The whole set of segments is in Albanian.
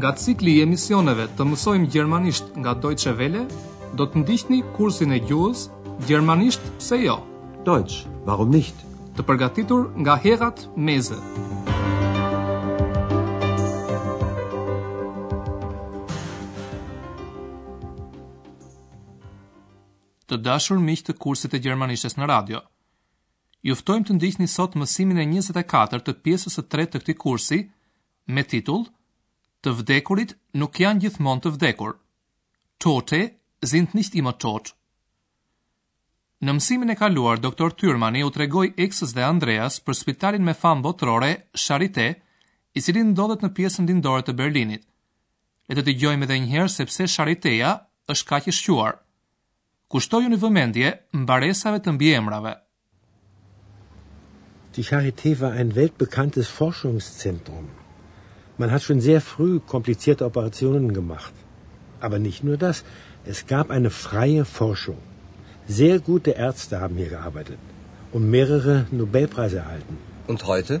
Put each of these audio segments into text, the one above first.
Nga cikli i emisioneve të mësojmë gjermanisht nga Deutsche Welle, do të ndiqni kursin e gjuhës Gjermanisht pse jo? Deutsch, warum nicht? Të përgatitur nga Herrad Meese. Të dashur miq të kursit të gjermanishtes në radio, ju ftojmë të ndiqni sot mësimin e 24 të pjesës së tretë të këtij kursi me titull Të vdekurit nuk janë gjithmonë të vdekur. Tote sind nicht immer tot. Në mësimin e kaluar, doktor Tyrmani u tregoi Eksës dhe Andreas për spitalin me famë botërore Charité, i cili ndodhet në pjesën lindore të Berlinit. Le të dëgjojmë edhe një herë sepse Shariteja është kaq e shquar. Kushtoju një vëmendje baresave të mbiemrave. Die Charité war ein weltbekanntes Forschungszentrum. Man hat schon sehr früh komplizierte Operationen gemacht. Aber nicht nur das. Es gab eine freie Forschung. Sehr gute Ärzte haben hier gearbeitet und mehrere Nobelpreise erhalten. Und heute?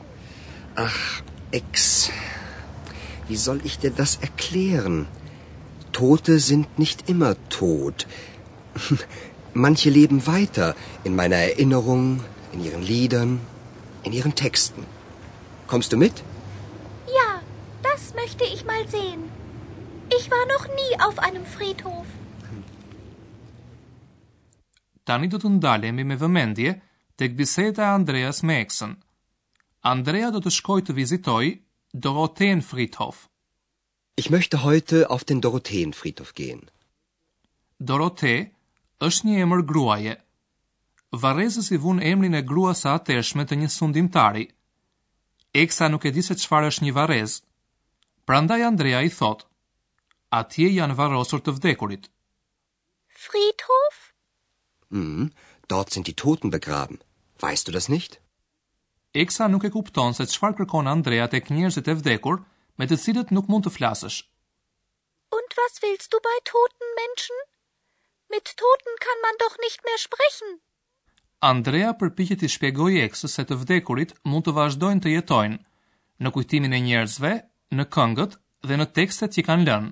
Ach, Ex. Wie soll ich dir das erklären? Tote sind nicht immer tot. Manche leben weiter in meiner Erinnerung, in ihren Liedern, in ihren Texten. Kommst du mit? möchte ich mal sehen. Ich war noch nie auf einem Friedhof. Tani do të ndalemi me vëmendje tek biseda e Andreas me Eksën. Andrea do të shkojë të vizitojë Dorotheenfriedhof. Ich möchte heute auf den Dorotheenfriedhof gehen. Dorothe është një emër gruaje. Varrezës i vunë emrin e gruas së atëhershme të një sundimtari. Eksa nuk e di se çfarë është një varrezë. Prandaj Andrea i thotë: Atje janë varrosur të vdekurit. Friedhof? Hm, dort sind die Toten begraben. Weißt du das nicht? Eksa nuk e kupton se çfarë kërkon Andrea tek njerëzit e vdekur, me të cilët nuk mund të flasësh. Und was willst du bei toten Menschen? Mit Toten kann man doch nicht mehr sprechen. Andrea përpiqet t'i shpjegojë Eksës se të vdekurit mund të vazhdojnë të jetojnë në kujtimin e njerëzve, në këngët dhe në tekstet që kanë lënë.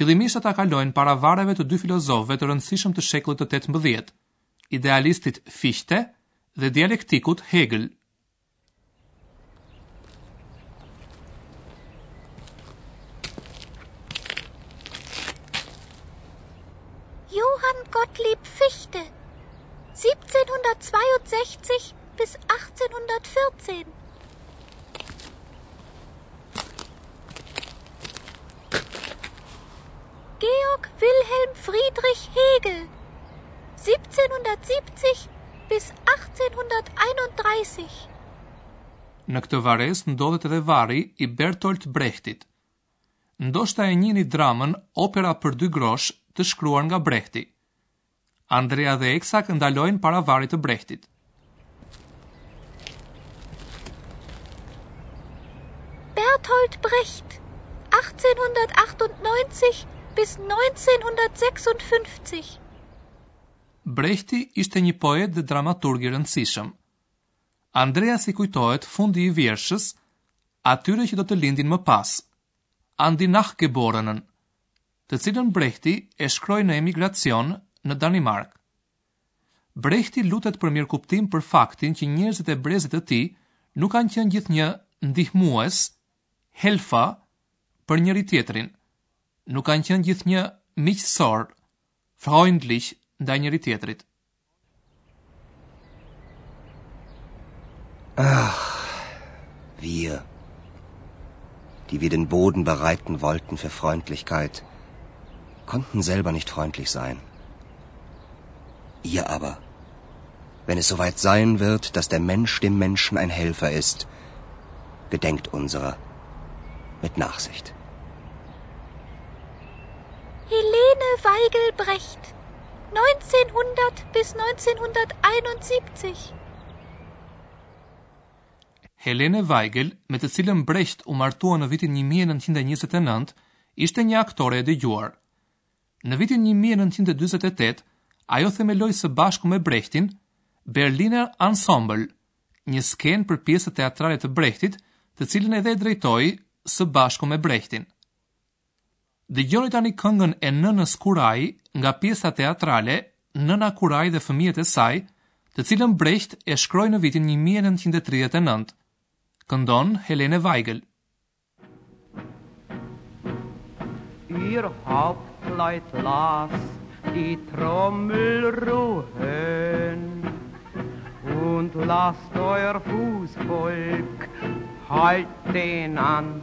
Fillimisht ata kalojnë para varreve të dy filozofëve të rëndësishëm të shekullit të tetëmbëdhjetë, idealistit Fichte dhe dialektikut Hegel. Johann Gottlieb Fichte 1762 bis 1814 Georg Wilhelm Friedrich Hegel 1770 bis 1831 Në këtë varrezë ndodhet edhe varri i Bertolt Brechtit. Ndoshta e njihni dramën Opera për dy grosh të shkruar nga Brechti. Andrea dhe Eksi ndalojnë para varrit të Brehtit. Bertolt Brecht, 1898 bis 1956. Brehti ishte një poet dhe dramaturg i rëndësishëm. Andreasit i kujtohet fundi i vjershës atyre që do të lindin më pas. An die Nachgeborenen, të cilën Brehti e shkroi në emigracion në Danimarkë. Brehti lutet për mirëkuptim për faktin që njerëzit e brezit të tij nuk kanë qenë gjithnjë ndihmues, Helfer për njëri-tjetrin, nuk kanë qenë gjithnjë miqësorë, freundlich ndaj njëri-tjetrit. Ach, wir, die wir den Boden bereiten wollten für Freundlichkeit, konnten selber nicht freundlich sein. Ihr aber, wenn es soweit sein wird, dass der Mensch dem Menschen ein Helfer ist, gedenkt unserer mit Nachsicht. Helene Weigelbrecht. 1900 bis 1971. Helene Weigel, me të cilën Brecht u martua në vitin 1929, ishte një aktore e dëgjuar. Në vitin 1948, ajo themeloi së bashku me Brechtin Berliner Ensemble, një skenë për pjesët teatrale të Brechtit, të cilën edhe e drejtoi së bashku me Brechtin. Dëgjoni tani këngën e nënës Kurajë nga pjesa teatrale Nëna Kurajë dhe fëmijët e saj, të cilën Brecht e shkroi në vitin një mijë e nëntëqind e tridhjetë e nëntë. Këndon Helene Weigel. Ihr Hauptleut lasst die Trommel ruhen und lasst euer Fußvolk halten an.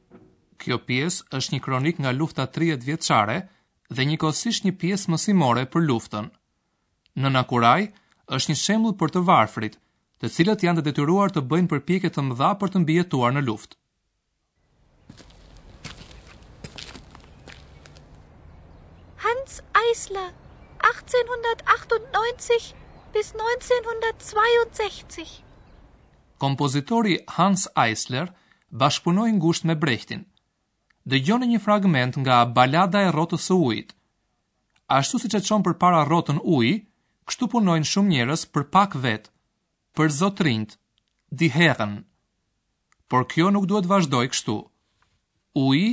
Kjo pjesë është një kronikë nga lufta tridhjetëvjeçare dhe njëkohësisht një pjesë mësimore për luftën. Nëna Kurajë është një shembull për të varfrit, të cilët janë të detyruar të bëjnë përpjekje të mëdha për të mbijetuar në luftë. Hanns Eisler, 1898 bis 1962. Kompozitori Hanns Eisler bashkëpunoi ngushtë me Brechtin. Dëgjoni një fragment nga Balada e rrotës së ujit. Ashtu siç e çon përpara rrotën uji, kështu punojnë shumë njerëz për pak vetë, për zotërinjtë, die Herren. Por kjo nuk duhet të vazhdojë kështu. Uji,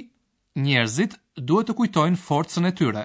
njerëzit duhet të kujtojnë forcën e tyre.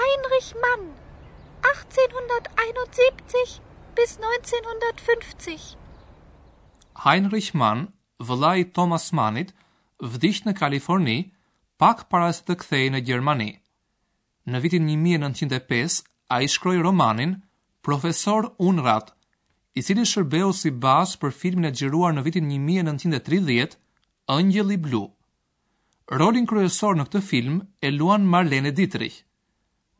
Heinrich Mann, 1871 bis 1950. Heinrich Mann, vëllai i Thomas Mannit, vdiq në Kaliforni pak para se të kthehej në Gjermani. Në vitin një mijë e nëntëqind e pesë ai shkroi romanin Profesor Unrat, i cili shërbeu si bazë për filmin e xhiruar në vitin një mijë e nëntëqind e tridhjetë, Engjëlli blu. Rolin kryesor në këtë film e luan Marlene Dietrich.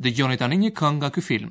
Dëgjoni tani një këngë nga ky film.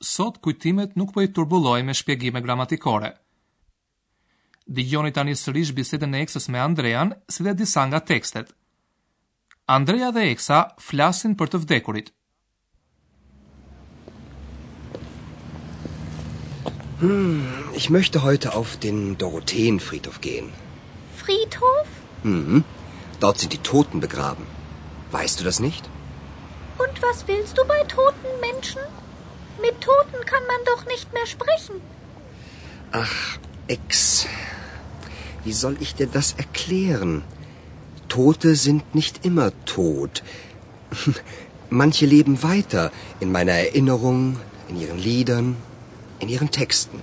Sot kujtimet nuk po i turbulloj me shpjegime gramatikore. Dëgjoni tani sërish bisedën e Eksës me Andrean, si dhe disa nga tekstet. Andrea dhe Eksa flasin për të vdekurit. Hm, ich möchte heute auf den Dorotheenfriedhof gehen. Friedhof? Hmm, dort sind die Toten begraben. Weißt du das nicht? Und was willst du bei toten Menschen? Mit Toten kann man doch nicht mehr sprechen. Ach, Ex. Wie soll ich dir das erklären? Tote sind nicht immer tot. Manche leben weiter in meiner Erinnerung, in ihren Liedern, in ihren Texten.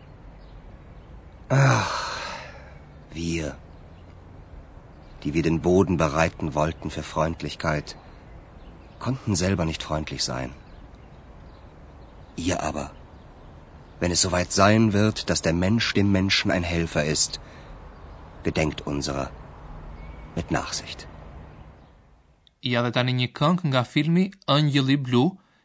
Ach, wir, die wir den Boden bereiten wollten für Freundlichkeit, konnten selber nicht freundlich sein. Ihr aber wenn es soweit sein wird, dass der Mensch dem Menschen ein Helfer ist, gedenkt unserer mit Nachsicht. Ja, dhe tani një këngë nga filmi Ëngjëlli Blu,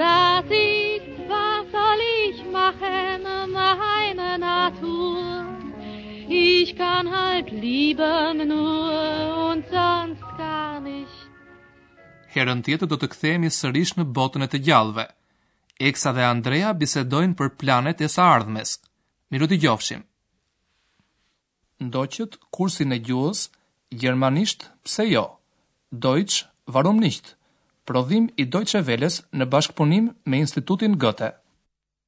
Das ist, was soll ich machen, meine Natur. Ich kann halt lieben nur und sonst gar nichts. Herën tjetër do të kthehemi sërish në botën e të gjallëve. Eksa dhe Andrea bisedojnë për planet e së ardhmes. Mirudëgjofshim! Ndoqët kursin e gjuhës, gjermanisht pse jo, Deutsch, warum nicht? prodhim i Deutsche Welles në bashkëpunim me Institutin Goethe.